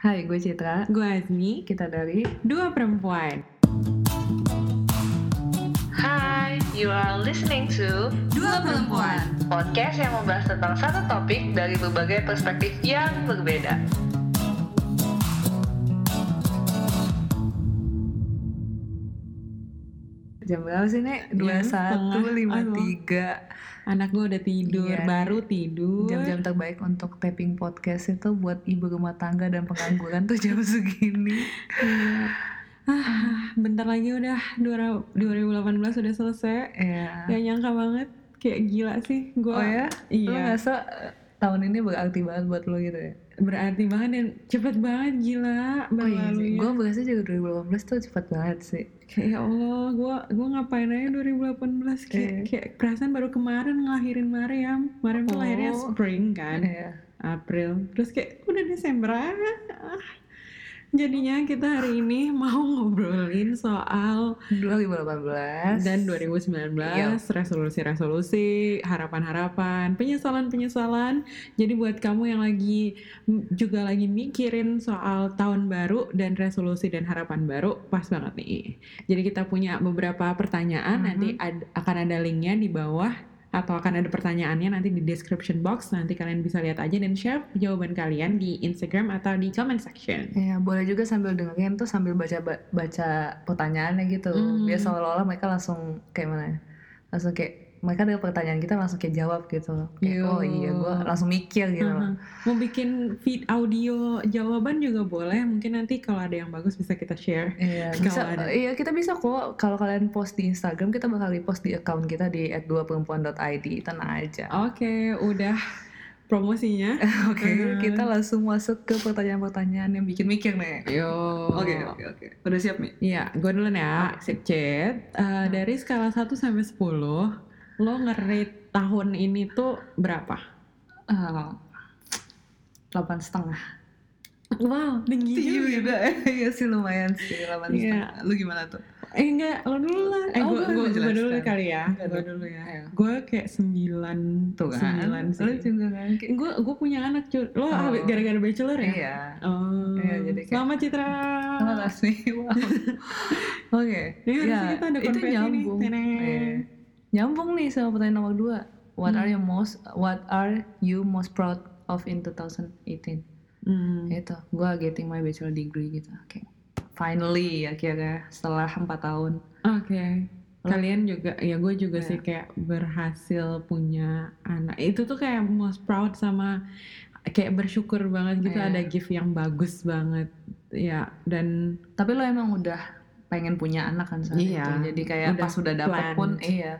Hai, gue Citra. Gue Azmi, Kita dari dua perempuan. Hi, you are listening to Dua perempuan. podcast yang membahas tentang satu topik dari berbagai perspektif yang berbeda. Jam berapa sih, Nek? Jam setengah. 21.53. Anak gue udah tidur, Iya, baru tidur. Jam-jam terbaik untuk tapping podcast itu buat ibu rumah tangga dan pengangguran tuh jam segini. Iya. Ah, bentar lagi udah 2018 udah selesai. Ya. Gak nyangka banget, kayak gila sih. Gua, Oh ya? Iya. ngerasa eh, tahun ini berarti banget buat lo gitu ya? Berarti banget dan cepet banget gila Oh iya. Gue berasa juga 2018 tuh cepat banget sih. Kayak ya Allah, gue gua ngapain aja 2018 kayak, Iya. kayak perasaan baru kemarin ngelahirin Mariam. Mariam tuh Oh. lahirnya spring kan, Iya. April. Terus kayak udah Desember ah. Jadinya kita hari ini mau ngobrolin soal 2018 dan 2019 resolusi-resolusi, harapan-harapan, penyesalan-penyesalan. Jadi buat kamu yang lagi juga lagi mikirin soal tahun baru dan resolusi dan harapan baru, pas banget nih. Jadi kita punya beberapa pertanyaan, nanti ad- akan ada linknya di bawah atau akan ada pertanyaannya nanti di description box. Nanti kalian bisa lihat aja dan share jawaban kalian di Instagram atau di comment section. Ya, boleh juga sambil dengerin tuh sambil baca baca pertanyaannya gitu. Hmm. Biar seolah-olah mereka langsung kayak mana? ya? Langsung kayak mereka ada pertanyaan kita langsung kayak jawab gitu. Kayak, Yo. oh iya, gue langsung mikir gitu loh. Aha. Mau bikin feed audio jawaban juga boleh. Mungkin nanti kalau ada yang bagus bisa kita share. Iya, bisa. ada. Iya, kita bisa kok. Kalau kalian post di Instagram, kita bakal repost di account kita di @duaperempuan.id. Tenang aja. Oke, udah promosinya. Oke, Mhm. kita langsung masuk ke pertanyaan-pertanyaan yang bikin mikir nih. Yo. Oke, oke, oke. Udah siap nih? Iya, gue dulu ya. Sip, Cid. Eh, dari skala 1 sampai 10, lo nge-rate tahun ini tuh berapa? Ah, Delapan setengah. Wow, tinggi juga. Iya sih lumayan sih delapan Iya. setengah. Lu gimana tuh? Eh enggak, lo dulu lah. Eh, Oh, gue gue dulu kali ya. Gue dulu ya. Gue kayak 9 Tuh kan? Sembilan sih. Lu juga kan? Gue gue punya anak cuy. Lo Oh. gara-gara bachelor ya? Iya. Oh. Iya, jadi kayak- Selamat Citra. Terima kasih. Wow. Oke. Ini Ya, harusnya kita ada itu nih. nyambung. Teneng. Iya. Nyambung nih sama pertanyaan nomor dua. What Hmm. are you most What are you most proud of in 2018? Hmm. Itu, gue getting my bachelor degree gitu. Oke. Finally akhirnya setelah empat tahun. Oke. Kalian juga, ya gue juga Iya. sih kayak berhasil punya anak. Itu tuh kayak most proud sama kayak bersyukur banget gitu Iya. ada gift yang bagus banget. Ya dan Tapi lo emang udah pengen punya anak kan saat Iya, itu. Jadi kayak udah pas udah dapet planned. pun, iya,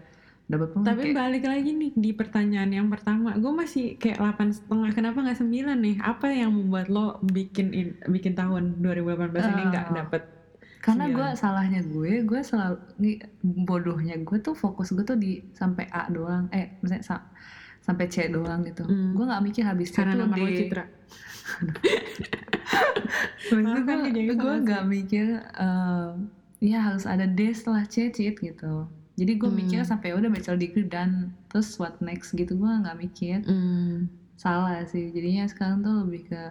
dapet pun tapi balik lagi nih di pertanyaan yang pertama, gue masih kayak delapan setengah. Kenapa nggak sembilan nih? Apa yang membuat lo bikin in- bikin tahun 2018 ini nggak Ah. dapet? karena gue salahnya gue, gue selalu nih bodohnya gue tuh fokus gue tuh di sampai A doang, eh misalnya sa- sampai C doang gitu. Hmm. Gue nggak mikir habis C Karena tuh nama di Citra. Maksudnya gue nggak mikir eh, ya harus ada D setelah C cheat gitu. Jadi gue Hmm. mikir sampai udah bachelor degree dan terus what next gitu gue nggak mikir. Hmm. Salah sih. Jadinya sekarang tuh lebih ke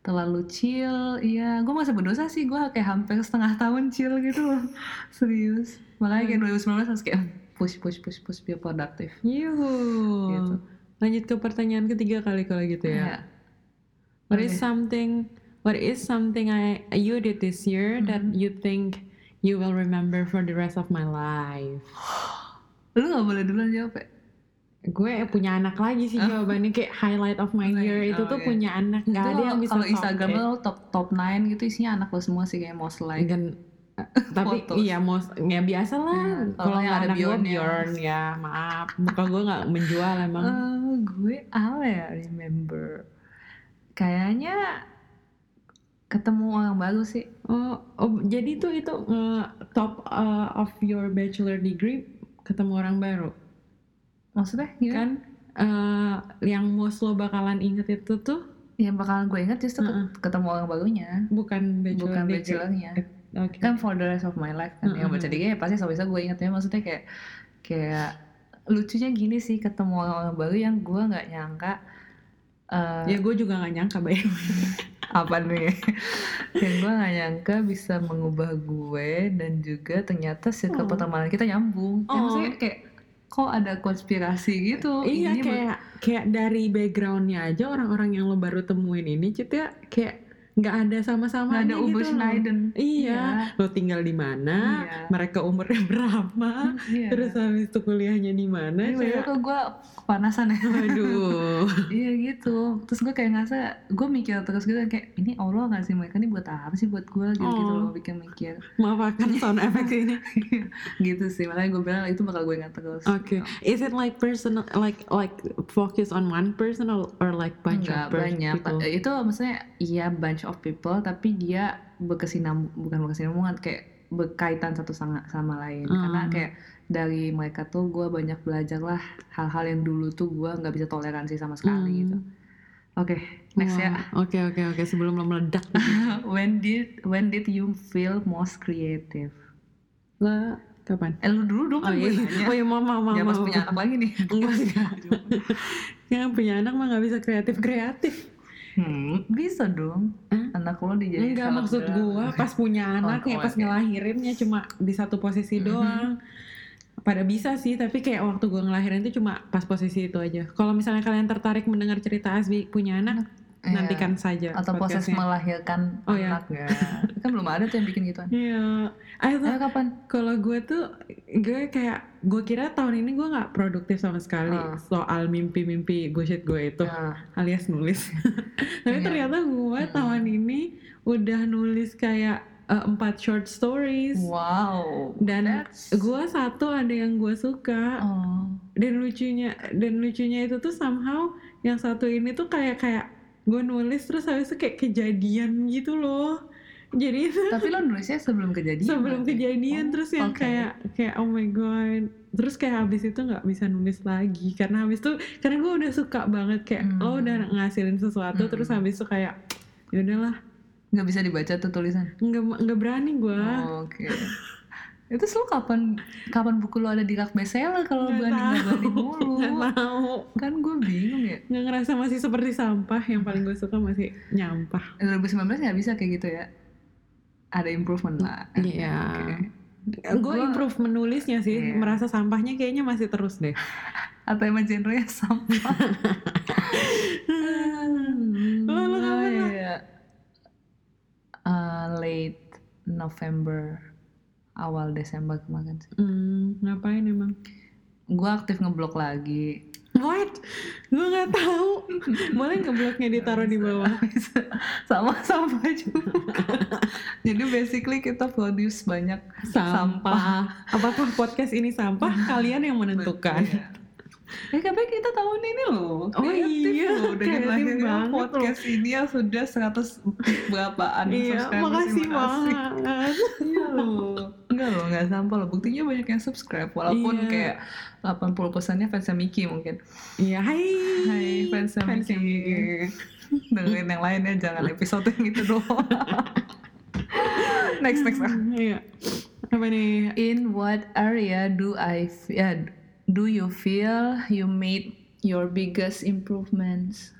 terlalu chill. Iya, gue masa berdosa sih. Gue kayak hampir setengah tahun chill gitu loh. Serius. Makanya kayak 2019 harus kayak push push push push biar produktif. Yuhu. Gitu. Lanjut ke pertanyaan ketiga kali kalau gitu ya. Iya. What is Oke. something What is something I you did this year that Mhm. you think you will remember for the rest of my life? Lu gak boleh duluan jawab ya? Gue punya anak lagi sih Oh. jawabannya kayak highlight of my year itu Oh, tuh iya. punya anak nggak Itu ada yang bisa kalau top Instagram lo top top 9 gitu isinya anak lo semua sih kayak most like. Gan- tapi Fotos. iya most ya biasa lah Iya, kalau yang nggak ada Bjorn-nya. Bjorn ya maaf muka gue nggak menjual emang Eh, gue apa ya remember? Kayaknya ketemu orang baru sih. Oh, oh, jadi tuh itu eh, top eh, of your bachelor degree ketemu orang baru Maksudnya gimana? kan eh, yang most lo bakalan inget itu tuh Yang bakalan gue ingat justru Heeh. ketemu orang barunya, bukan bachelor bukan degree. bachelornya. Oke. Kan for the rest of my life kan. Yang Heeh. baca degree ya pasti bisa gue ingetnya maksudnya kayak kayak lucunya gini sih ketemu orang-orang baru yang gue nggak nyangka. eh, ya gue juga nggak nyangka bay apa nih yang gue gak nyangka bisa mengubah gue dan juga ternyata circle Oh. pertemanan kita nyambung ya, Oh. maksudnya kayak kok ada konspirasi gitu iya Ini kayak kayak dari backgroundnya aja orang-orang yang lo baru temuin ini Cit ya kayak nggak ada sama-sama ada Uber gitu loh. Schneider Iya, lo tinggal di mana, Iya. mereka umurnya berapa, Iya. terus habis itu kuliahnya di mana, Ini kayak gue kepanasan ya aduh. iya gitu terus gue kayak ngerasa gue mikir terus gitu kayak ini Allah nggak sih mereka ini buat apa sih buat gue gitu gitu Oh. loh bikin mikir Maaf akan sound effect ini. gitu sih makanya gue bilang itu bakal gue ingat terus Oke, is it like personal, like like focus on one person or, or like bunch Enggak of pers- banyak people? itu maksudnya iya bunch of people tapi dia berkesinambung bukan berkesinambungan kayak berkaitan satu sama sama lain Hmm. karena kayak dari mereka tuh gue banyak belajar lah hal-hal yang dulu tuh gue nggak bisa toleransi sama sekali Hmm. gitu oke next ya Wah, Oke oke oke sebelum lo meledak. when did when did you feel most creative Lah, kapan? eh lu dulu dong Oh kan iya, nanya oh iya mau mau mau. ya mau. punya anak lagi nih Enggak enggak. Yang punya anak mah nggak bisa kreatif kreatif. Hmm, bisa dong Hah? anak lo dijadiin Enggak maksud gua pas punya anak Oh, ya oh, pas oke. ngelahirinnya cuma di satu posisi Mhm. doang. Pada bisa sih, tapi kayak waktu gua ngelahirin itu cuma pas posisi itu aja. Kalau misalnya kalian tertarik mendengar cerita Asbi punya anak, Iya. nantikan saja atau proses melahirkan Oh, iya. anak ya kan belum ada tuh yang bikin gituan Iya, thought Ayo kapan kalau gue tuh gue kayak gue kira tahun ini gue nggak produktif sama sekali Ah. soal mimpi-mimpi bullshit gue itu Ya. alias nulis. Tapi Iya. ternyata gue Hmm. tahun ini udah nulis kayak uh, empat short stories. wow Dan gue satu ada yang gue suka oh. dan lucunya dan lucunya itu tuh somehow yang satu ini tuh kayak kayak gue nulis terus habis itu kayak kejadian gitu loh. Jadi tapi lo nulisnya sebelum kejadian sebelum kejadian Oh, terus yang oke. kayak kayak oh my god terus kayak habis itu nggak bisa nulis lagi karena habis itu karena gue udah suka banget kayak Hmm. lo udah ngasilin sesuatu Hmm. terus habis itu kayak ya udahlah nggak bisa dibaca tuh tulisan nggak nggak berani gue Oh, oke itu lo kapan kapan buku lo ada di rak bestseller kalau berani tahu. mulu nggak mau kan gue bingung ya nggak ngerasa masih seperti sampah yang paling gue suka masih nyampah 2019 nggak bisa kayak gitu ya ada improvement lah Iya. Oke. gue Gua- improve menulisnya sih Iya. merasa sampahnya kayaknya masih terus deh atau emang genre sampah Lo- lo kapan lo? ya. Uh, late November awal Desember kemarin sih. Hmm, ngapain emang Gue aktif ngeblok lagi. What? Gue nggak tahu. Boleh nggak blognya ditaruh di bawah? Sama-sama juga. Jadi basically kita produce banyak Sampah. Apakah podcast ini sampah? Kalian yang menentukan. Iya. Eh tapi kita tahun ini loh Oh kreatif iya, loh dengan lahirnya banget podcast ini yang sudah 100 berapaan Iya, makasih terima kasih. banget. Iya loh. Enggak loh, enggak sampah loh. Buktinya banyak yang subscribe walaupun Iya. kayak 80 persennya fansnya Miki mungkin. Iya, hai. Hai fansnya Fansnya Miki. Dengerin yang lain ya, jangan episode yang gitu doang. next next. Iya. Apa nih? In what area do I yeah, do you feel you made your biggest improvements?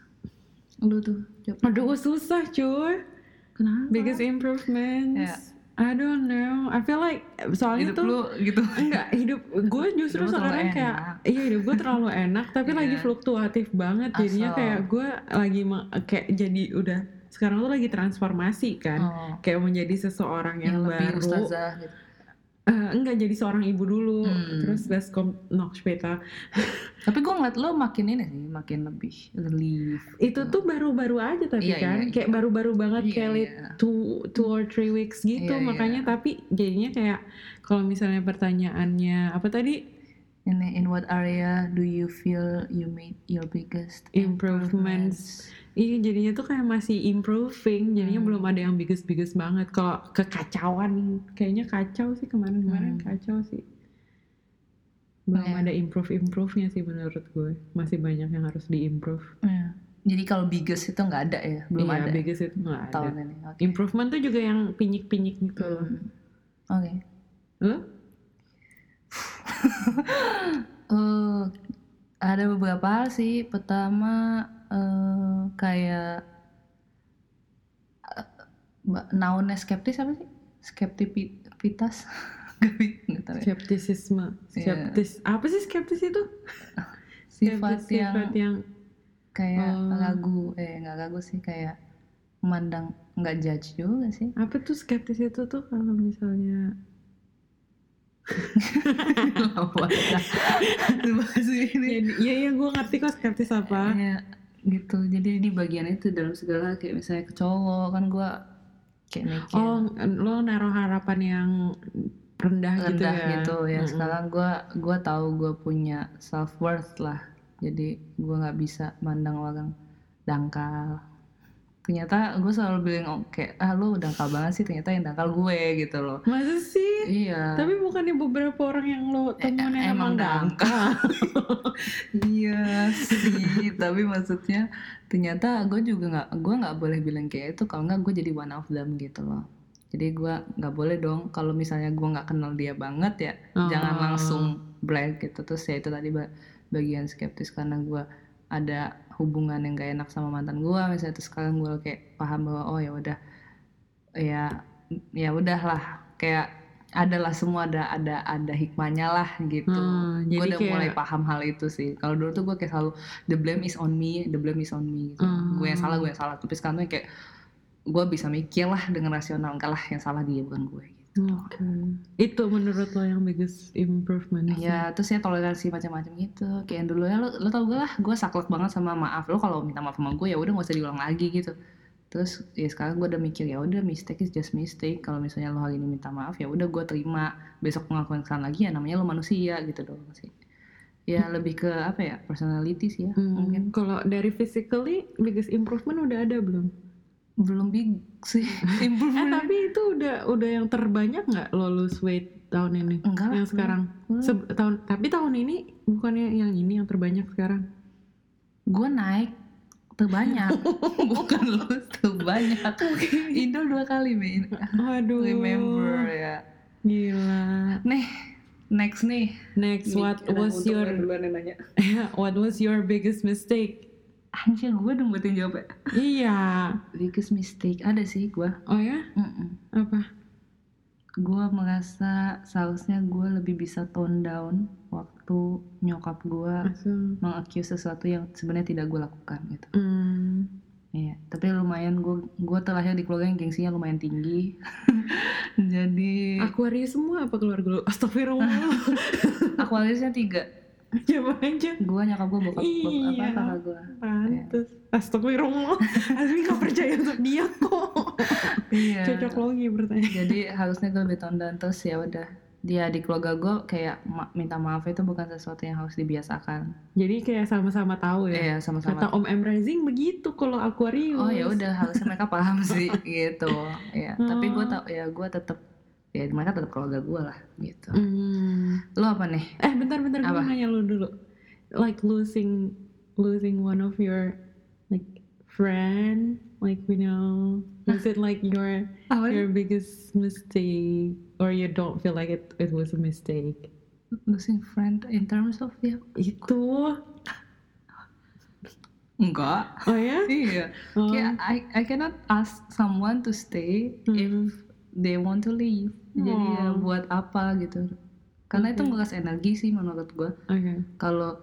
Lu tuh, jawab. Aduh, susah cuy. Kenapa? Biggest improvements. Iya. I don't know. I feel like soalnya hidup tuh lu gitu. enggak hidup gue justru Hidup sekarang kayak iya hidup gue terlalu enak tapi Iya. lagi fluktuatif banget jadinya Asal. kayak gue lagi kayak jadi udah sekarang tuh lagi transformasi kan Oh, kayak menjadi seseorang yang, yang lebih baru ustazah gitu. Eh, enggak jadi seorang ibu dulu. Hmm. terus das kom noch später Tapi gue ngeliat lo makin ini sih, makin lebih relief. itu tuh baru-baru aja tapi Iya, kan iya, kayak baru-baru banget Iya, kayak late two two or three weeks gitu Iya, iya. makanya tapi jadinya kayak kalau misalnya pertanyaannya apa tadi? Ini in what area do you feel you made your biggest improvements Iya jadinya tuh kayak masih improving jadinya Hmm. belum ada yang biggest-biggest banget kalau kekacauan kayaknya kacau sih kemarin-kemarin Hmm. kacau sih belum Iya. ada improve-improve-nya sih menurut gue masih banyak yang harus diimprove Iya. Jadi kalau biggest itu nggak ada ya, belum Iya, ada biggest itu nggak ada tahun ini. Oke. improvement tuh juga yang pinyik-pinyik gitu Hmm. Oke. Lo? Eh, ada beberapa hal sih. Pertama eh, kayak Mbak, nounnya skeptis apa sih? Skeptivitas? Gak tahu ya. skeptisisme Iya. skeptis apa sih skeptis itu Sifat Skeptis- yang sifat yang kayak Oh. ragu, eh nggak ragu sih kayak memandang nggak judge juga sih. apa tuh skeptis itu tuh kalau misalnya. Bahas ini. ya ya gue ngerti kok skeptis apa Kayak gitu. Jadi di bagian itu dalam segala kayak misalnya ke cowok kan gua kayak mikir oh lo naruh harapan yang rendah, gitu rendah ya gitu ya. Mm-mm. Sekarang gua gua tahu gua punya self worth lah. Jadi gua nggak bisa mandang orang dangkal. Ternyata gue selalu bilang oh, kayak ah lu dangkal banget sih ternyata yang dangkal gue gitu loh. masa sih Iya. tapi bukannya beberapa orang yang lo temuin Eh, yang emang emang dangkal iya sih tapi maksudnya ternyata gue juga nggak gue nggak boleh bilang kayak itu kalau nggak gue jadi one of them gitu loh jadi gue nggak boleh dong kalau misalnya gue nggak kenal dia banget ya Oh. jangan langsung blank gitu terus ya itu tadi ba- bagian skeptis karena gue ada hubungan yang gak enak sama mantan gue misalnya. Terus sekarang gue kayak paham bahwa oh ya udah ya ya udahlah. Kayak adalah semua ada ada ada hikmahnya lah gitu. Hmm, gue udah kayak- mulai paham hal itu sih. Kalau dulu tuh gue kayak selalu the blame is on me the blame is on me gitu. Hmm. gue yang salah gue yang salah. Tapi sekarang tuh kayak gue bisa mikir lah dengan rasional. Enggak lah yang salah dia bukan gue gitu Oke. Itu menurut lo yang biggest improvement? ya terus ya toleransi macam-macam gitu. Kayak yang dulu ya lo, lo tau gue lah gue saklek banget sama maaf lo. Kalau minta maaf sama gue ya udah gak usah diulang lagi gitu. Terus ya sekarang gue udah mikir ya udah mistake is just mistake. Kalau misalnya lo hari ini minta maaf ya udah gue terima. Besok ngelakuin kesalahan lagi ya namanya lo manusia gitu doang sih. Ya lebih ke apa ya personality sih ya Hmm, mungkin. Kalau dari physically biggest improvement udah ada belum? Belum big sih Eh tapi itu udah udah yang terbanyak nggak lo lose weight tahun ini? enggak lah yang sekarang? Se- tahun tapi tahun ini bukannya yang ini yang terbanyak sekarang? gue naik terbanyak bukan lo terbanyak Indo dua kali min Waduh. remember ya Gila. nih next nih Next, what was your what was your biggest mistake? Anjir gue dong buatin jawab ya Iya. biggest mistake ada sih gue Oh ya? Apa? gue merasa seharusnya gue lebih bisa tone down waktu nyokap gue mengaccuse sesuatu yang sebenarnya tidak gue lakukan gitu Hmm. Iya, tapi lumayan gue gue terlahir di keluarga yang gengsinya lumayan tinggi. Jadi Aquarius semua apa keluarga lo? Astagfirullah. Aquariusnya tiga. Coba aja. Gue nyokap gue bokap, bokap apa Iya. kakak gue. Pantes. Astagfirullah. Azmi gak percaya untuk dia kok. Iya. Cocok logi bertanya. Jadi harusnya gue lebih tone down terus ya udah. Dia di keluarga gue kayak ma- minta maaf itu bukan sesuatu yang harus dibiasakan. Jadi kayak sama-sama tahu ya. Iya sama-sama. Kata Om M Rising begitu kalau Aquarius. Oh ya udah harusnya mereka paham sih gitu. Ya tapi gue Oh. tau ya gue tetap ya mereka tetap keluarga gue lah gitu. Hmm. Lo apa nih? Eh bentar-bentar gue Apa? nanya lu dulu. Like losing losing one of your like friend, like you know, was it like your Apa your biggest mistake, or you don't feel like it it was a mistake? losing friend in terms of ya Itu, enggak oh ya? iya Oh. kayak I I cannot ask someone to stay Hmm. if they want to leave jadi ya Oh. buat apa gitu karena itu Oke. menguras energi sih menurut gue Oke. kalau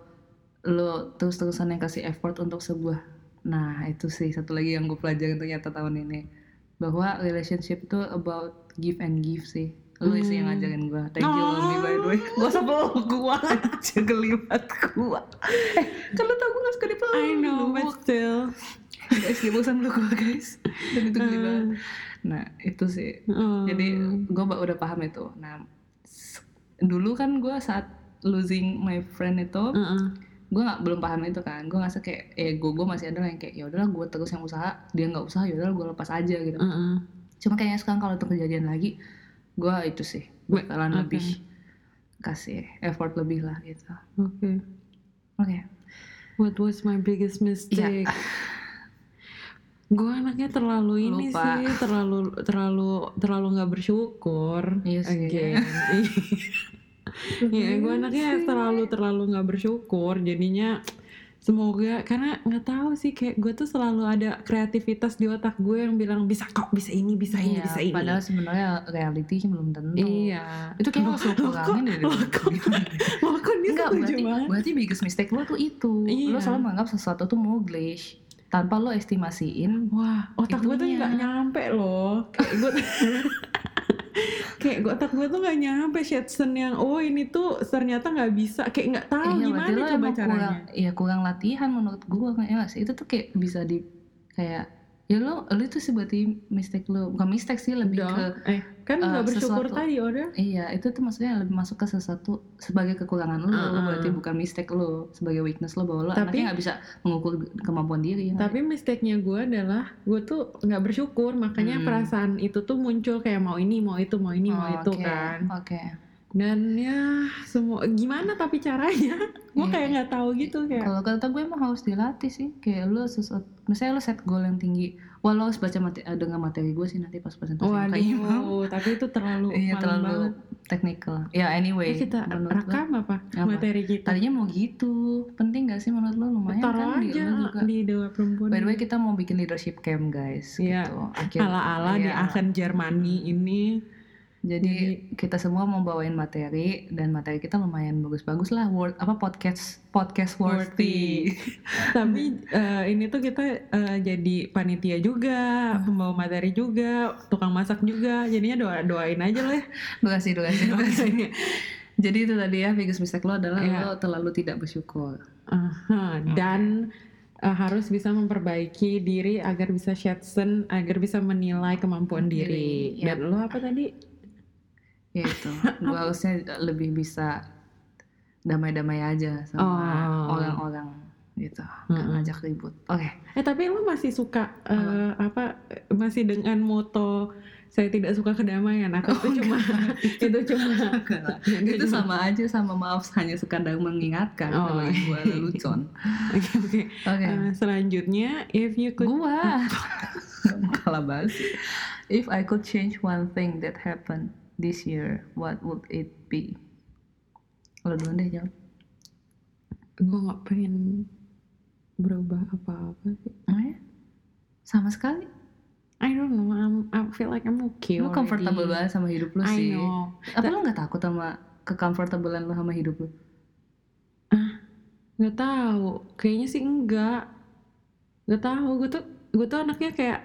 lo terus-terusan yang kasih effort untuk sebuah nah itu sih satu lagi yang gue pelajarin ternyata tahun ini bahwa relationship itu about give and give sih lo sih yang Hmm. ngajarin gue thank you Lomi by the way gue sebel gue aja kelibat gue eh kan lo tau gue gak suka dipeluk I know, but still. Guys dia bosan peluk gue guys dan itu geli Hmm. banget nah itu sih Oh. jadi gue udah paham itu nah dulu kan gue saat losing my friend itu Uh-uh. gue nggak belum paham itu kan gue ngerasa kayak ego gue masih ada yang kayak ya udahlah gue terus yang usaha dia nggak usaha ya udahlah gue lepas aja gitu Uh-uh. cuma kayaknya sekarang kalau itu kejadian lagi gue itu sih bakalan Oke. lebih kasih effort lebih lah gitu Oke. oke What was my biggest mistake? Iya. Gue anaknya terlalu ini Lupa. sih, terlalu terlalu terlalu nggak bersyukur. Iya sih. Again. Iya, gue anaknya terlalu terlalu nggak bersyukur. Jadinya semoga karena nggak tahu sih kayak gue tuh selalu ada kreativitas di otak gue yang bilang bisa kok bisa ini bisa ini Iya, bisa ini Padahal sebenarnya reality belum tentu. iya Itu kayak lo kok- dari loh, kok- loh, kok dia Enggak, setuju berarti, banget berarti biggest mistake lo tuh itu. Iya. Lo selalu menganggap sesuatu tuh muglish tanpa lo estimasiin. Wah, otak gue tuh nggak nyampe loh. Kayak gue kayak gue otak gue tuh nggak nyampe Shetson yang oh ini tuh ternyata nggak bisa kayak nggak tahu Iya, gimana coba caranya. kurang, ya kurang latihan menurut gue kayak nggak sih. Itu tuh kayak bisa di kayak ya lo lo itu sih berarti mistake lo bukan mistake sih lebih Dong. ke eh kan eh, nggak bersyukur sesuatu. tadi order. Iya, itu tuh maksudnya lebih masuk ke sesuatu sebagai kekurangan lo, lo Uh-uh. berarti bukan mistake lo, sebagai weakness lo bahwa lo Tapi- anaknya nggak bisa mengukur kemampuan diri. ya Tapi mistake-nya gue adalah gue tuh nggak bersyukur makanya Hmm. perasaan itu tuh muncul kayak mau ini mau itu mau ini sih? mau Oh, itu kan. Oke. Dan ya semua gimana tapi caranya gue Iya. kayak nggak tahu gitu kayak. Kalau kata gue emang harus dilatih sih, kayak lo sesuatu, misalnya lo set goal yang tinggi, lo harus baca mate, eh, dengar materi gue sih nanti pas presentasi. Waduh, tapi itu terlalu Iya terlalu technical. Ya Eh, anyway, kita menurut lo, rekam apa? Apa? materi kita? tadinya mau gitu, penting gak sih menurut lo lumayan Taruh kan di aja lo juga. di Dewa Perempuan. By the way kita mau bikin leadership camp guys, Iya. gitu. Ala-ala di iya. Aachen Germany ini. Jadi kita semua mau bawain materi dan materi kita lumayan bagus-bagus lah, word apa podcast podcast worthy. Tapi eh, ini tuh kita eh, jadi panitia juga, pembawa materi juga, tukang masak juga. Jadinya doa doain aja lah. Makasih, makasih, makasih. Jadi itu tadi ya biggest mistake lo adalah Iya. lo terlalu tidak bersyukur. Aha, Dan eh, harus bisa memperbaiki diri agar bisa Shetson, agar bisa menilai kemampuan diri. Diri, iya. Dan lo apa tadi? Ya itu, gue harusnya lebih bisa damai-damai aja sama Oh. orang-orang gitu, nggak Mm-mm. ngajak ribut. Oke, Eh tapi lo masih suka eh, apa? Masih dengan moto saya tidak suka kedamaian atau itu cuma itu cuma itu sama aja sama maaf hanya sekadar mengingatkan Oh, kalau gue iya. lelucon. Oke oke. Oke, Eh, selanjutnya if you could gua kalah basi. If I could change one thing that happened this year, what would it be? Lo duluan deh jawab. gue nggak pengen berubah apa-apa sih. Oh ya? Sama sekali. I don't know. I'm, I feel like I'm okay. Lo comfortable already. banget sama hidup lo I sih. know. Apa lo nggak takut sama kecomfortablean lo sama hidup lo? Gak tahu. Kayaknya sih enggak. Gak tahu. Gue tuh gue tuh anaknya kayak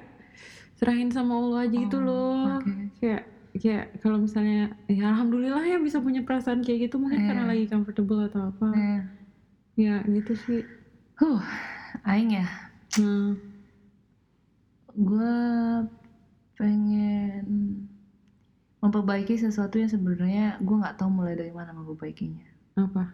serahin sama Allah aja gitu Oh, loh. oke. Kayak kayak kalau misalnya ya alhamdulillah ya bisa punya perasaan kayak gitu mungkin Iya. karena lagi comfortable atau apa. Eh, Ya gitu sih. huh, aing ya. Hmm. Gue pengen memperbaiki sesuatu yang sebenarnya gue nggak tahu mulai dari mana memperbaikinya. Apa?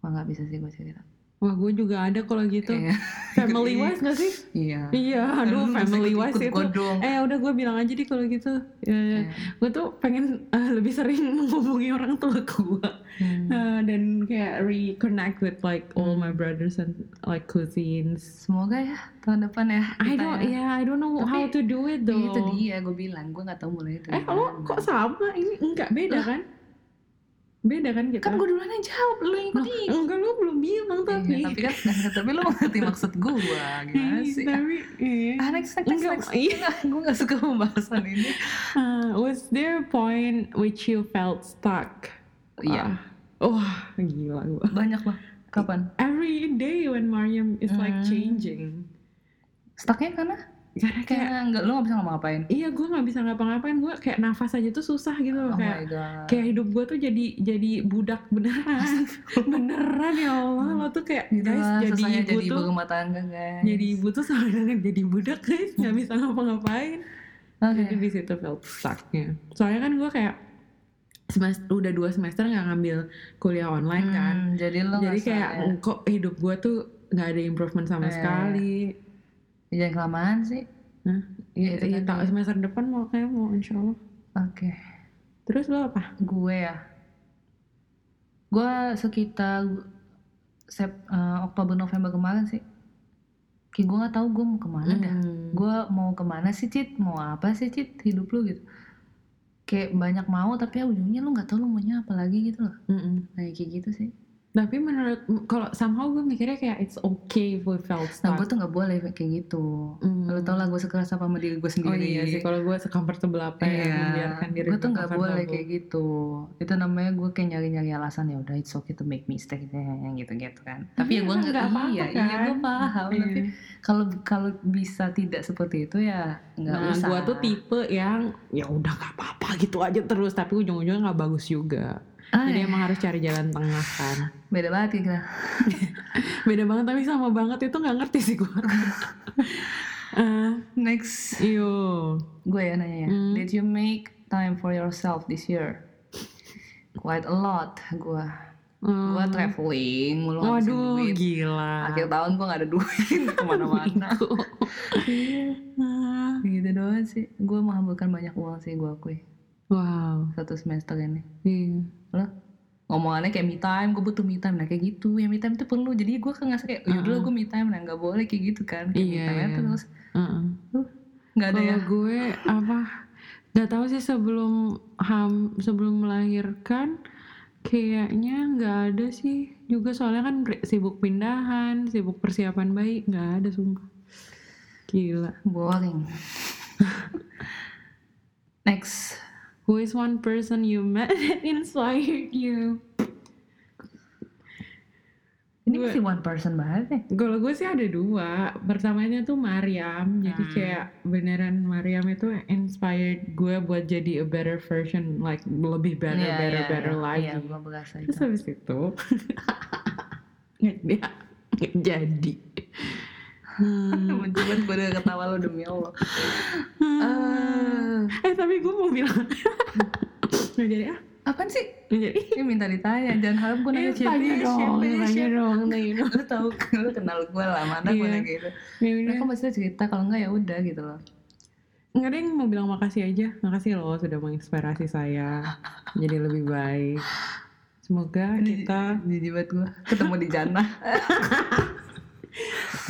Wah nggak bisa sih gue cerita. Wah gue juga ada kalau gitu. Iya. Family wise gak sih? Iya. Iya, aduh Lu family ikut- wise ikut itu. gua dong. Eh udah gue bilang aja deh kalau gitu. Ya, ya. Iya. Gue tuh pengen eh, lebih sering menghubungi orang tua gue Hmm. Eh, dan kayak reconnect with like all my brothers and like cousins. Semoga ya tahun depan ya. I don't, ya. yeah, I don't know Tapi, how to do it though. itu dia gue bilang gue nggak tahu mulai Eh dari lo kok sama? Ini enggak beda kan? Beda kan kita? kan gue duluan yang jawab lu yang Loh, ikut enggak lo belum bilang tapi. Iya, tapi kan tapi lu ngerti maksud gue gimana Ih, sih tapi eh. ah next next next, Enggak, next. iya. gue gak suka pembahasan ini Uh, was there a point which you felt stuck? Iya. Ah, Wah, gila gua. banyak lah kapan Every day when Mariam is like Hmm. changing. stucknya karena Karena kayak kayak nggak lu nggak bisa ngapa-ngapain. Iya gue nggak bisa ngapa-ngapain. Gue kayak nafas aja tuh susah gitu loh oh kayak kayak hidup gue tuh jadi jadi budak beneran. Beneran ya Allah. Lo tuh kayak gitu guys jadi ibu jadi ibu tuh rumah tangga guys. jadi ibu tuh sama dengan jadi budak guys. Nggak bisa ngapa-ngapain. Oke. Jadi di situ felt stucknya. Soalnya kan gue kayak semester udah dua semester nggak ngambil kuliah online kan. Hmm, jadi lo jadi kayak ya. kok hidup gue tuh nggak ada improvement sama Eh, sekali jangan kelamaan sih? Iya, ya, itu ya, tak- semester depan mau kayak mau insya Allah. Oke. Terus lo apa? Gue ya. Gue sekitar sep, eh, Oktober November kemarin sih. Kayak gue nggak tahu gue mau ke mana dah. Hmm. gue mau ke mana sih Cit? Mau apa sih Cit hidup lu gitu. Kayak banyak mau tapi ya ujungnya lu nggak tahu lu maunya apa lagi gitu loh. Mm-mm. nah kayak gitu sih Tapi menurut kalau somehow gue mikirnya kayak it's okay if we felt Nah gue stuck. tuh gak boleh kayak gitu Hmm. Lo tau lah gue sekeras apa sama diri gue Oh sendiri iya sih, kalau gue secomfortable apa ya, Iya, membiarkan diri gue tuh gue nggak boleh kayak gitu. Itu namanya gue kayak nyari-nyari alasan ya udah it's okay to make mistake yang gitu-gitu kan. Tapi ya Iya, gue nggak nggak apa-apa iya, iya gue kan. paham. Iya. Tapi kalau kalau bisa tidak seperti itu ya nggak Nah, usah. gue tuh tipe yang ya udah gak apa-apa gitu aja terus, tapi ujung-ujungnya nggak bagus juga. Ah, Jadi ya. emang harus cari jalan tengah kan. Beda banget kita. Beda banget tapi sama banget itu nggak ngerti sih gue. Eh, Next, iyo. gue ya nanya ya. Hmm. Did you make time for yourself this year? Quite a lot gue. Hmm. Gue traveling, mulu Waduh, duit. gila. Akhir tahun gue gak ada duit ke mana-mana. Ah, gitu doang sih. Gue menghamburkan banyak uang sih gue akui. wow. Satu semester ini. Iya. Lo ngomongannya kayak me time, gue butuh me time. Nah kayak gitu, ya me time itu perlu. Jadi gue kan ngerasa kayak, yaudah Uh-uh. gue me time. Nah gak boleh kayak gitu kan. Kayak Iya, me time iya. terus. Heeh. Gak ada Kalau ya. gue apa? Gak tahu sih sebelum ham sebelum melahirkan kayaknya nggak ada sih juga soalnya kan sibuk pindahan, sibuk persiapan bayi nggak ada sumpah. Gila. Boring. Next. Who is one person you met that inspired you? Ini Gue- masih one person banget nih. Kalau gue sih ada dua. Pertamanya tuh Mariam. Jadi Hmm. kayak beneran Mariam itu inspired gue buat jadi a better version, like lebih better, Iya, better, iya, better iya. lagi. Iya, gue Terus itu. habis itu nggak jadi. Hmm. Mencoba gue udah ketawa lo demi Allah. Ah, Eh tapi gue mau bilang nggak jadi ah apaan sih? jadi. Ini minta ditanya, jangan harap gue nanya Eh, tanya siapa, dong, tanya siapa. dong, tanya dong. Lu tahu, lu kenal gue lah, mana gue Iya. nanya gitu. Ya. Mereka pasti cerita, kalau enggak ya udah gitu loh. Nggak ada yang mau bilang makasih aja. Makasih loh sudah menginspirasi saya jadi lebih baik. Semoga kita Jijik banget gue, ketemu di jannah.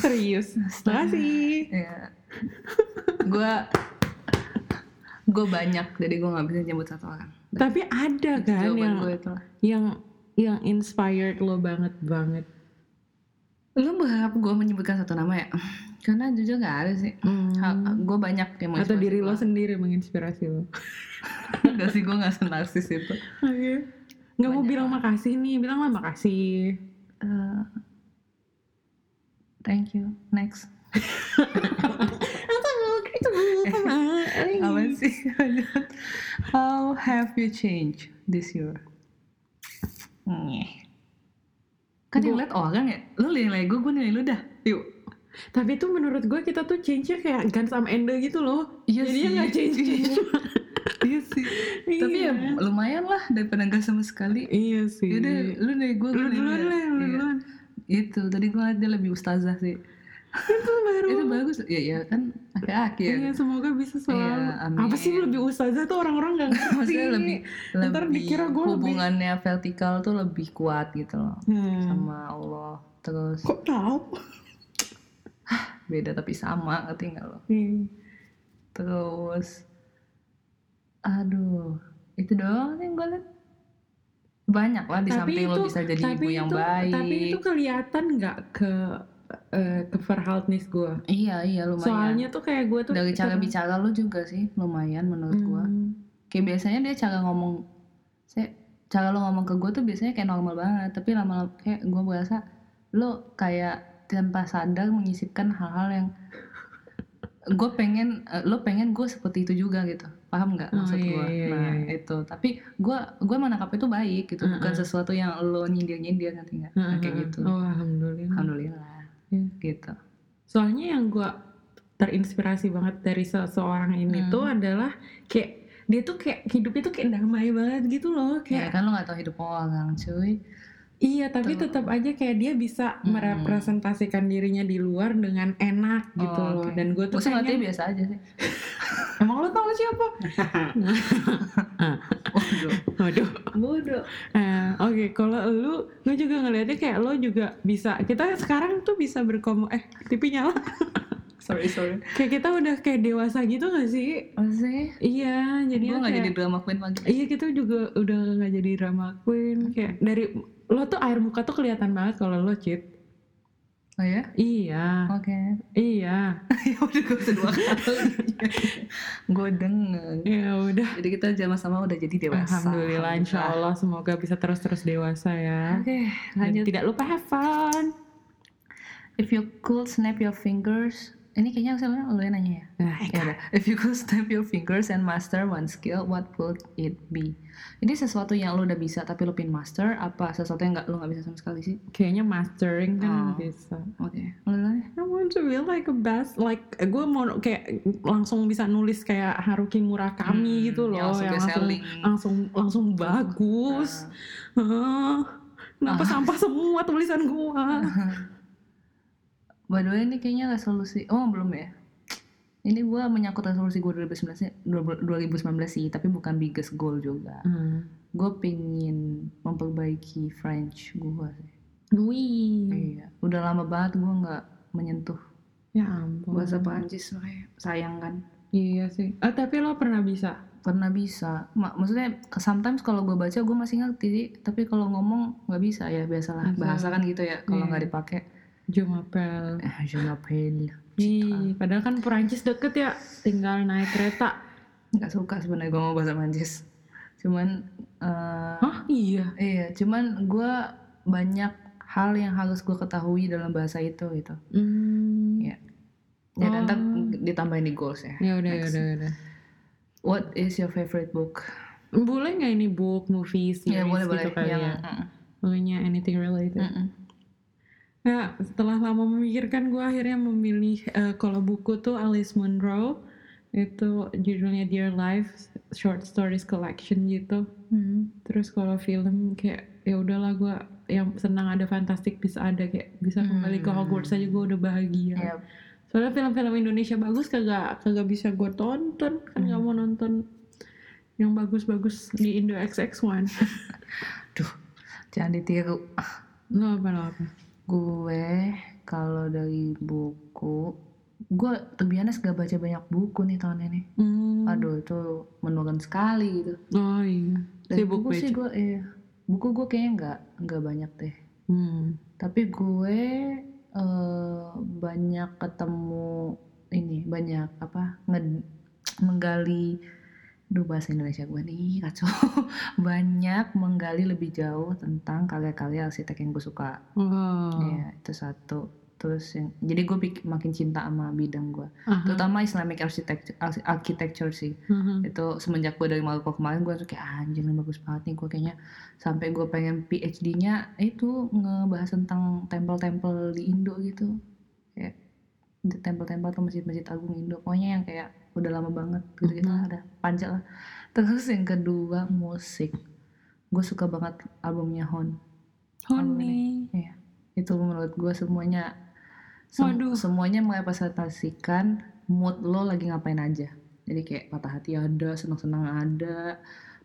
serius. Makasih. ya. Gue gue banyak, jadi gue nggak bisa nyebut satu orang. Tapi ada kan yang itu. yang yang inspired lo banget banget. Lu berharap gue menyebutkan satu nama ya? Karena jujur gak ada sih. gue banyak yang Atau diri lo sendiri menginspirasi lo. Enggak sih, gue gak senarsis itu. Oke. Nggak mau bilang makasih nih, bilang lah makasih. Eh, thank you. Next. Apa sih? How have you changed this year? Kan yang liat orang ya, lu nilai gue, gue nilai lu dah. Yuk. Tapi tuh menurut gue kita tuh change-nya kayak Guns sama Endo gitu loh. Iya Jadinya sih. nggak change-change. iya sih. Tapi ya Iya. lumayan lah daripada gak sama sekali. Iya sih. Yaudah, lu nilai gue, Lu duluan lah, lu duluan. Itu, tadi gue dia lebih ustazah sih. Itu baru. Itu bagus. Iya, iya kan aki-aki ya. Iya, semoga bisa selalu. Iya, amin. Apa sih lebih ustazah tuh orang-orang gak ngerti. Maksudnya lebih, Ntar lebih dikira lebih- hubungannya vertikal tuh lebih kuat gitu loh Hmm. sama Allah. Terus Kok tahu? beda tapi sama, ngerti nggak lo? Hmm. Terus, aduh, itu doang yang gue liat. Banyak lah di samping lo bisa jadi ibu yang itu, baik. Tapi itu kelihatan nggak ke eh, ke verhaltnis gue. Iya iya lumayan. Soalnya tuh kayak gue tuh dari cara ter- bicara lo juga sih lumayan menurut gua. Hmm. Kayak biasanya dia cara ngomong, saya cara lo ngomong ke gue tuh biasanya kayak normal banget. Tapi lama-lama kayak gue berasa lo kayak tanpa sadar menyisipkan hal-hal yang gue pengen eh, lo pengen gue seperti itu juga gitu paham nggak Oh, maksud iya, gue iya, nah iya. itu tapi gue gue menangkap itu baik gitu bukan Mm-mm. sesuatu yang lo nyindir nyindir nanti nggak Nah, kayak Hmm. gitu Oh, alhamdulillah. alhamdulillah Iya. gitu Soalnya yang gue terinspirasi banget dari seseorang ini Hmm. tuh adalah kayak dia tuh kayak hidupnya tuh kayak damai banget gitu loh ya kayak kan lo nggak tahu hidup orang cuy iya tapi Tuh. tetap aja kayak dia bisa Hmm. merepresentasikan dirinya di luar dengan enak gitu Oh, loh oke. dan gue tuh gue ngeliatnya pengen biasa aja sih emang lo tau siapa Waduh. waduh bodoh Eh, oke kalau lu gue juga ngeliatnya kayak lo juga bisa kita sekarang tuh bisa berkomu eh TV nyala sorry sorry. Kayak kita udah kayak dewasa gitu gak sih? Maksudnya? Iya jadi gue nggak jadi drama queen lagi iya kita juga udah nggak jadi drama queen. Kayak dari lo tuh air muka tuh kelihatan banget kalau lo cheat oh ya? Iya. Oke. Iya. Ya udah gue usah dua kali. Gue denger. Ya udah. Jadi kita sama-sama udah jadi dewasa. Alhamdulillah, insya Allah semoga bisa terus-terus dewasa ya. oke Dan lanjut. tidak lupa have fun. if you could snap your fingers ini kayaknya misalnya lo yang nanya ya Nah, Ya. If you could snap your fingers and master one skill, what would it be? Ini sesuatu yang lo udah bisa tapi lo pin master, apa sesuatu yang nggak lo nggak bisa sama sekali sih? kayaknya mastering kan Oh. bisa. Oke, duluan ya. I want to be like a best, like gue mau kayak langsung bisa nulis kayak Haruki Murakami Hmm, gitu loh, yang langsung yang langsung selling. langsung langsung bagus. Ah, kenapa sampah semua tulisan gua? By the way, ini kayaknya resolusi. Oh belum ya? Ini gua menyangkut resolusi gue 2019 sih- 2019 sih, tapi bukan biggest goal juga. Hmm. Gue pingin memperbaiki French gue sih. Wih, Iya, udah lama banget gue nggak menyentuh ya ampun. bahasa Prancis makanya sayang kan. Iya sih. Ah tapi lo pernah bisa? pernah bisa Ma- maksudnya sometimes kalau gue baca gue masih ngerti tapi kalau ngomong nggak bisa ya biasalah Biasa. bahasa kan gitu ya kalau Iya. nggak dipakai Eh je m'appelle Ih, padahal kan Perancis deket ya, tinggal naik kereta. nggak suka sebenarnya gue mau bahasa Prancis cuman eh, Hah? Iya. iya cuman gue banyak hal yang harus gue ketahui dalam bahasa itu gitu Hmm. ya ya dan ntar Oh. ditambahin di goals ya Ya udah, ya udah, ya udah. what is your favorite book Boleh nggak ini book, movie, series ya boleh boleh gitu kali yang ya? mm, Pokoknya anything related. mm, mm. Nah, setelah lama memikirkan, gue akhirnya memilih eh, kalau buku tuh Alice Munro itu judulnya Dear Life Short Stories Collection gitu. Hmm. Terus kalau film kayak ya udahlah gue yang senang ada Fantastic Beasts ada kayak bisa kembali ke Hogwarts aja gue udah bahagia. Iya. Soalnya film-film Indonesia bagus kagak kagak bisa gue tonton kan nggak mau nonton yang bagus-bagus di Indo XX1. Duh, jangan ditiru. Lo apa lo apa? Gue kalau dari buku, gue terbiasa gak baca banyak buku nih tahun ini. Hmm. Aduh itu menurun sekali gitu. Oh iya. Dari Sibuk buku sih baca. gue, iya. Buku gue kayaknya nggak nggak banyak deh. Hmm. Tapi gue eh, banyak ketemu ini banyak apa nge- menggali Duh bahasa Indonesia gue nih kacau banyak menggali lebih jauh tentang karya-karya arsitek yang gue suka Oh. Iya, itu satu. Terus yang jadi gue makin cinta sama bidang gue, Aha. terutama Islamic architecture, architecture sih. Aha. Itu semenjak gue dari Maroko kemarin gue tuh kayak anjir ini bagus banget nih gue kayaknya sampai gue pengen PhD-nya itu ngebahas tentang tempel-tempel di Indo gitu. Kayak tempel-tempel atau masjid-masjid agung Indo. Pokoknya yang kayak udah lama banget gitu-gitu lah, ada panjang lah. Terus yang kedua musik. Gue suka banget albumnya Hon. Honey. Iya, itu menurut gue semuanya sem- Waduh. semuanya merepresentasikan mood lo lagi ngapain aja. Jadi kayak patah hati ada, senang-senang ada,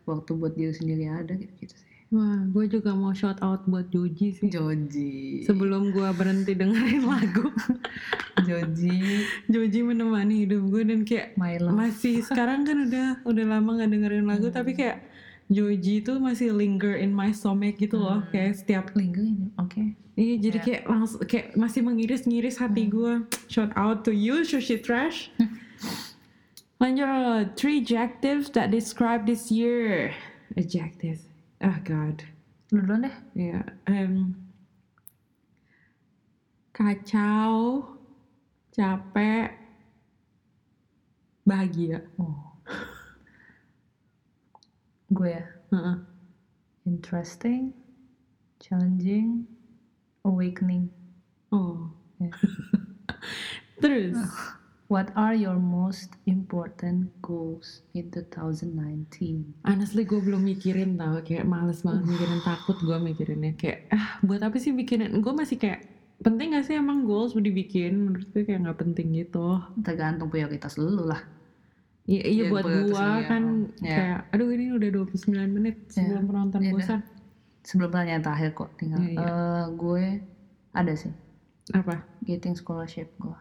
waktu buat diri sendiri ada gitu-gitu sih. Wah, gue juga mau shout out buat Joji sih. Joji. Sebelum gue berhenti dengerin lagu, Joji, Joji menemani hidup gue dan kayak my love. masih sekarang kan udah udah lama nggak dengerin lagu tapi kayak Joji tuh masih linger in my stomach gitu loh. Kayak setiap Linggo ini, oke. iya jadi kayak langsung kayak masih mengiris-ngiris hati gue shout out to you Sushi Trash. Lanjut three adjectives that describe this year. Adjectives oh god Lu duluan deh. ya em, kacau capek bahagia Oh. gue ya. Heeh. Interesting, challenging, awakening. Oh. Ya. Terus, What are your most important goals in 2019? honestly gue belum mikirin tau, kayak males banget mikirin takut gue mikirinnya kayak ah buat apa sih bikinin? Gue masih kayak penting gak sih emang goals dibikin? Menurut gue kayak nggak penting gitu. Tergantung prioritas lu lah. Iya, iya Iya, buat gue ya. kan Ya. kayak aduh ini udah 29 menit sebelum penonton Ya bosan. Sebelum pertanyaan terakhir kok tinggal. Iya, iya. Eh, gue ada sih Apa? getting scholarship gue.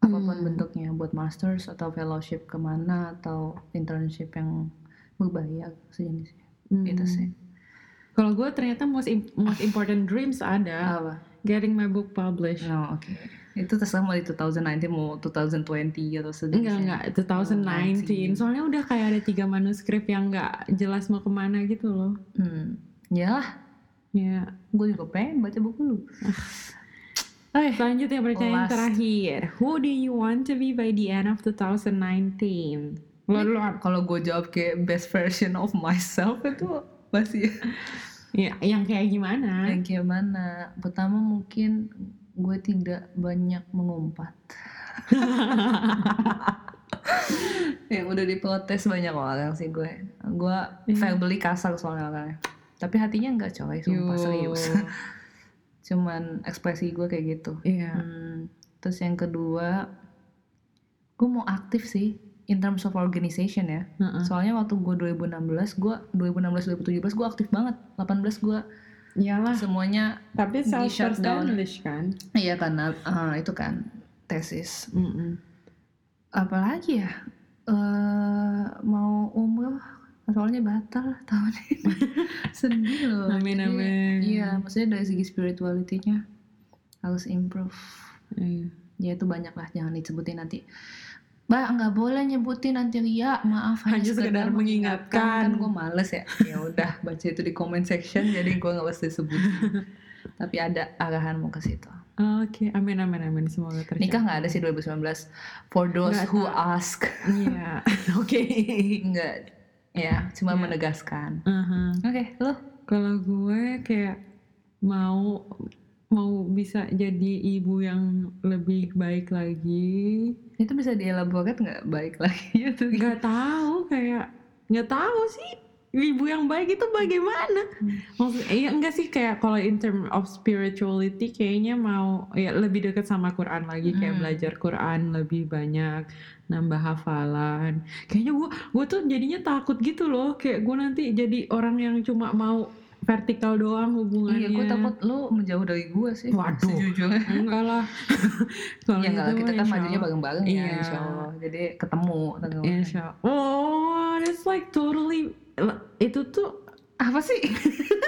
Apa pun Hmm. bentuknya buat masters atau fellowship ke mana atau internship yang berbayar sejenisnya gitu Hmm. sih Kalau gue ternyata most im- most important dreams ada apa? getting my book published. no oke. Itu terserah mau di 2019 mau 2020 atau Enggak sejenisnya enggak 2019 19. soalnya udah kayak ada tiga manuskrip yang nggak jelas mau ke mana gitu loh. Hmm. Ya ya. Gue juga pengen baca buku lu Oke, selanjutnya pertanyaan Last. terakhir. Who do you want to be by the end of 2019 lo lo kalau gue jawab kayak best version of myself itu masih ya. Yang kayak gimana? Yang kayak mana? Pertama mungkin gue tidak banyak mengumpat. Yang udah diprotes banyak orang sih gue. Gue Iya. verbally kasar soalnya orangnya. Tapi hatinya enggak coy sumpah Yo. serius cuman ekspresi gue kayak gitu. Iya. Hmm, terus yang kedua gue mau aktif sih in terms of organization ya. Heeh. soalnya waktu gue 2016 gue 2016 2017 gue aktif banget. 18 gue iyalah. semuanya tapi di self shutdown. established kan? Iya karena ah, itu kan tesis. Mm-mm. apalagi ya eh mau umroh soalnya batal tahun ini sedih loh Amin, Jadi, amin. iya maksudnya dari segi spirituality-nya harus improve Iya. ya itu banyak lah jangan disebutin nanti Mbak nggak boleh nyebutin nanti Ria maaf Hanya sekedar mengingatkan. kan gue males ya ya udah baca itu di comment section jadi gue nggak pasti sebutin tapi ada arahan mau ke situ Oke, amin amin amin semoga tercapai. nikah nggak ada sih 2019 for those Nggak who tahu. ask Iya. Oke. nggak ya cuma Ya. menegaskan Aha. oke lo Kalau gue kayak mau mau bisa jadi ibu yang lebih baik lagi. itu bisa dielaborate nggak baik lagi itu Nggak tahu kayak nggak tahu sih ibu yang baik itu bagaimana? Maksud, iya enggak sih kayak kalau in term of spirituality kayaknya mau ya lebih dekat sama Quran lagi kayak Hmm. belajar Quran lebih banyak nambah hafalan. Kayaknya gue gue tuh jadinya takut gitu loh kayak gue nanti jadi orang yang cuma mau vertikal doang hubungannya. iya gue takut lo menjauh dari gue sih Waduh. sejujurnya Enggak lah. Kalau ya enggak lah gitu kita mah kan majunya Allah. bareng-bareng ya Iya. insya Allah jadi ketemu. Insya Oh, it's like totally itu tuh apa sih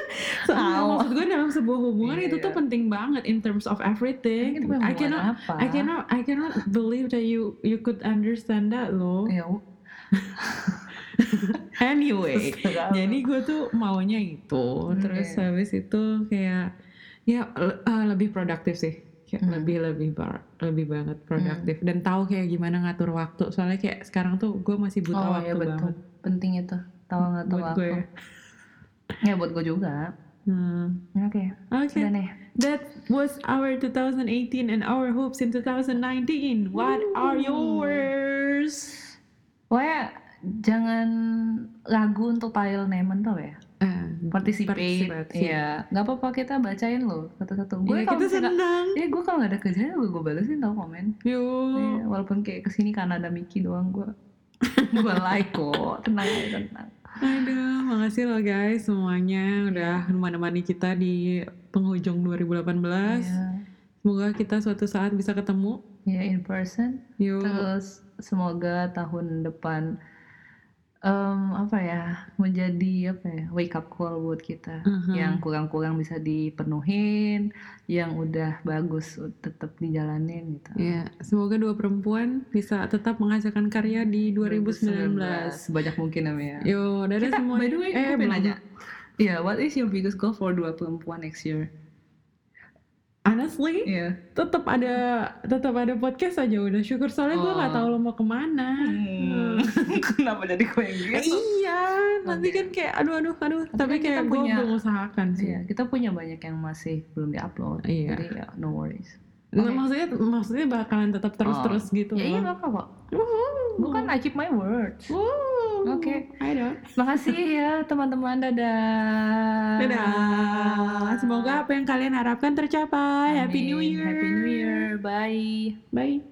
Maksud gue dalam sebuah hubungan itu tuh Iya. penting banget in terms of everything. I cannot, apa I cannot, I cannot believe that you you could understand that loh. ya Anyway, Terserah. jadi gue tuh maunya itu. Terus Oke. habis itu kayak ya eh, lebih produktif sih. Kayak Hmm. lebih lebih bar, lebih banget produktif dan tahu kayak gimana ngatur waktu. Soalnya kayak sekarang tuh gue masih butuh oh waktu ya betul banget penting itu tahu nggak tahu buat aku gue. ya buat gue juga Hmm. udah nih That was our 2018 and our hopes in 2019. What are yours? pokoknya jangan ragu untuk file name tau ya Eh, participate Participate. Iya nggak apa-apa kita bacain loh satu-satu gue kalau kita senang. ya gue kalau nggak ada kerjanya gue gue balesin tau komen Yo. Iya, walaupun kayak ke sini karena ada Miki doang gue gue like kok tenang tenang Aduh, makasih loh guys semuanya udah menemani kita di penghujung 2018. Iya. Semoga kita suatu saat bisa ketemu. ya in person Yo. terus semoga tahun depan em, apa ya menjadi apa ya wake up call buat kita Mhm. yang kurang-kurang bisa dipenuhin yang udah bagus tetap dijalanin gitu Ya, semoga dua perempuan bisa tetap menghasilkan karya di 2019. banyak mungkin namanya Yo, dadah kita semuanya. by the way eh, gue pengen belum. nanya Iya, what is your biggest goal for dua perempuan next year? Honestly, Iya. tetap ada tetap ada podcast aja udah syukur soalnya gue nggak Oh. tahu lo mau ke mana. Hmm. Kenapa jadi gue yang Eh, gitu? iya, nanti Oke. kan kayak aduh aduh aduh. Tapi kita kayak gue punya- mengusahakan sih. Iya, kita punya banyak yang masih belum diupload. Iya. Jadi ya no worries. Nah, maksudnya maksudnya bakalan tetap terus-terus gitu Ya iya nggak apa-apa. Bukan I keep my words. Oke. I don't. Makasih ya teman-teman. Dadah. Dadah. Semoga apa yang kalian harapkan tercapai. Happy New Amin. Year. Happy New Year. Bye. Bye.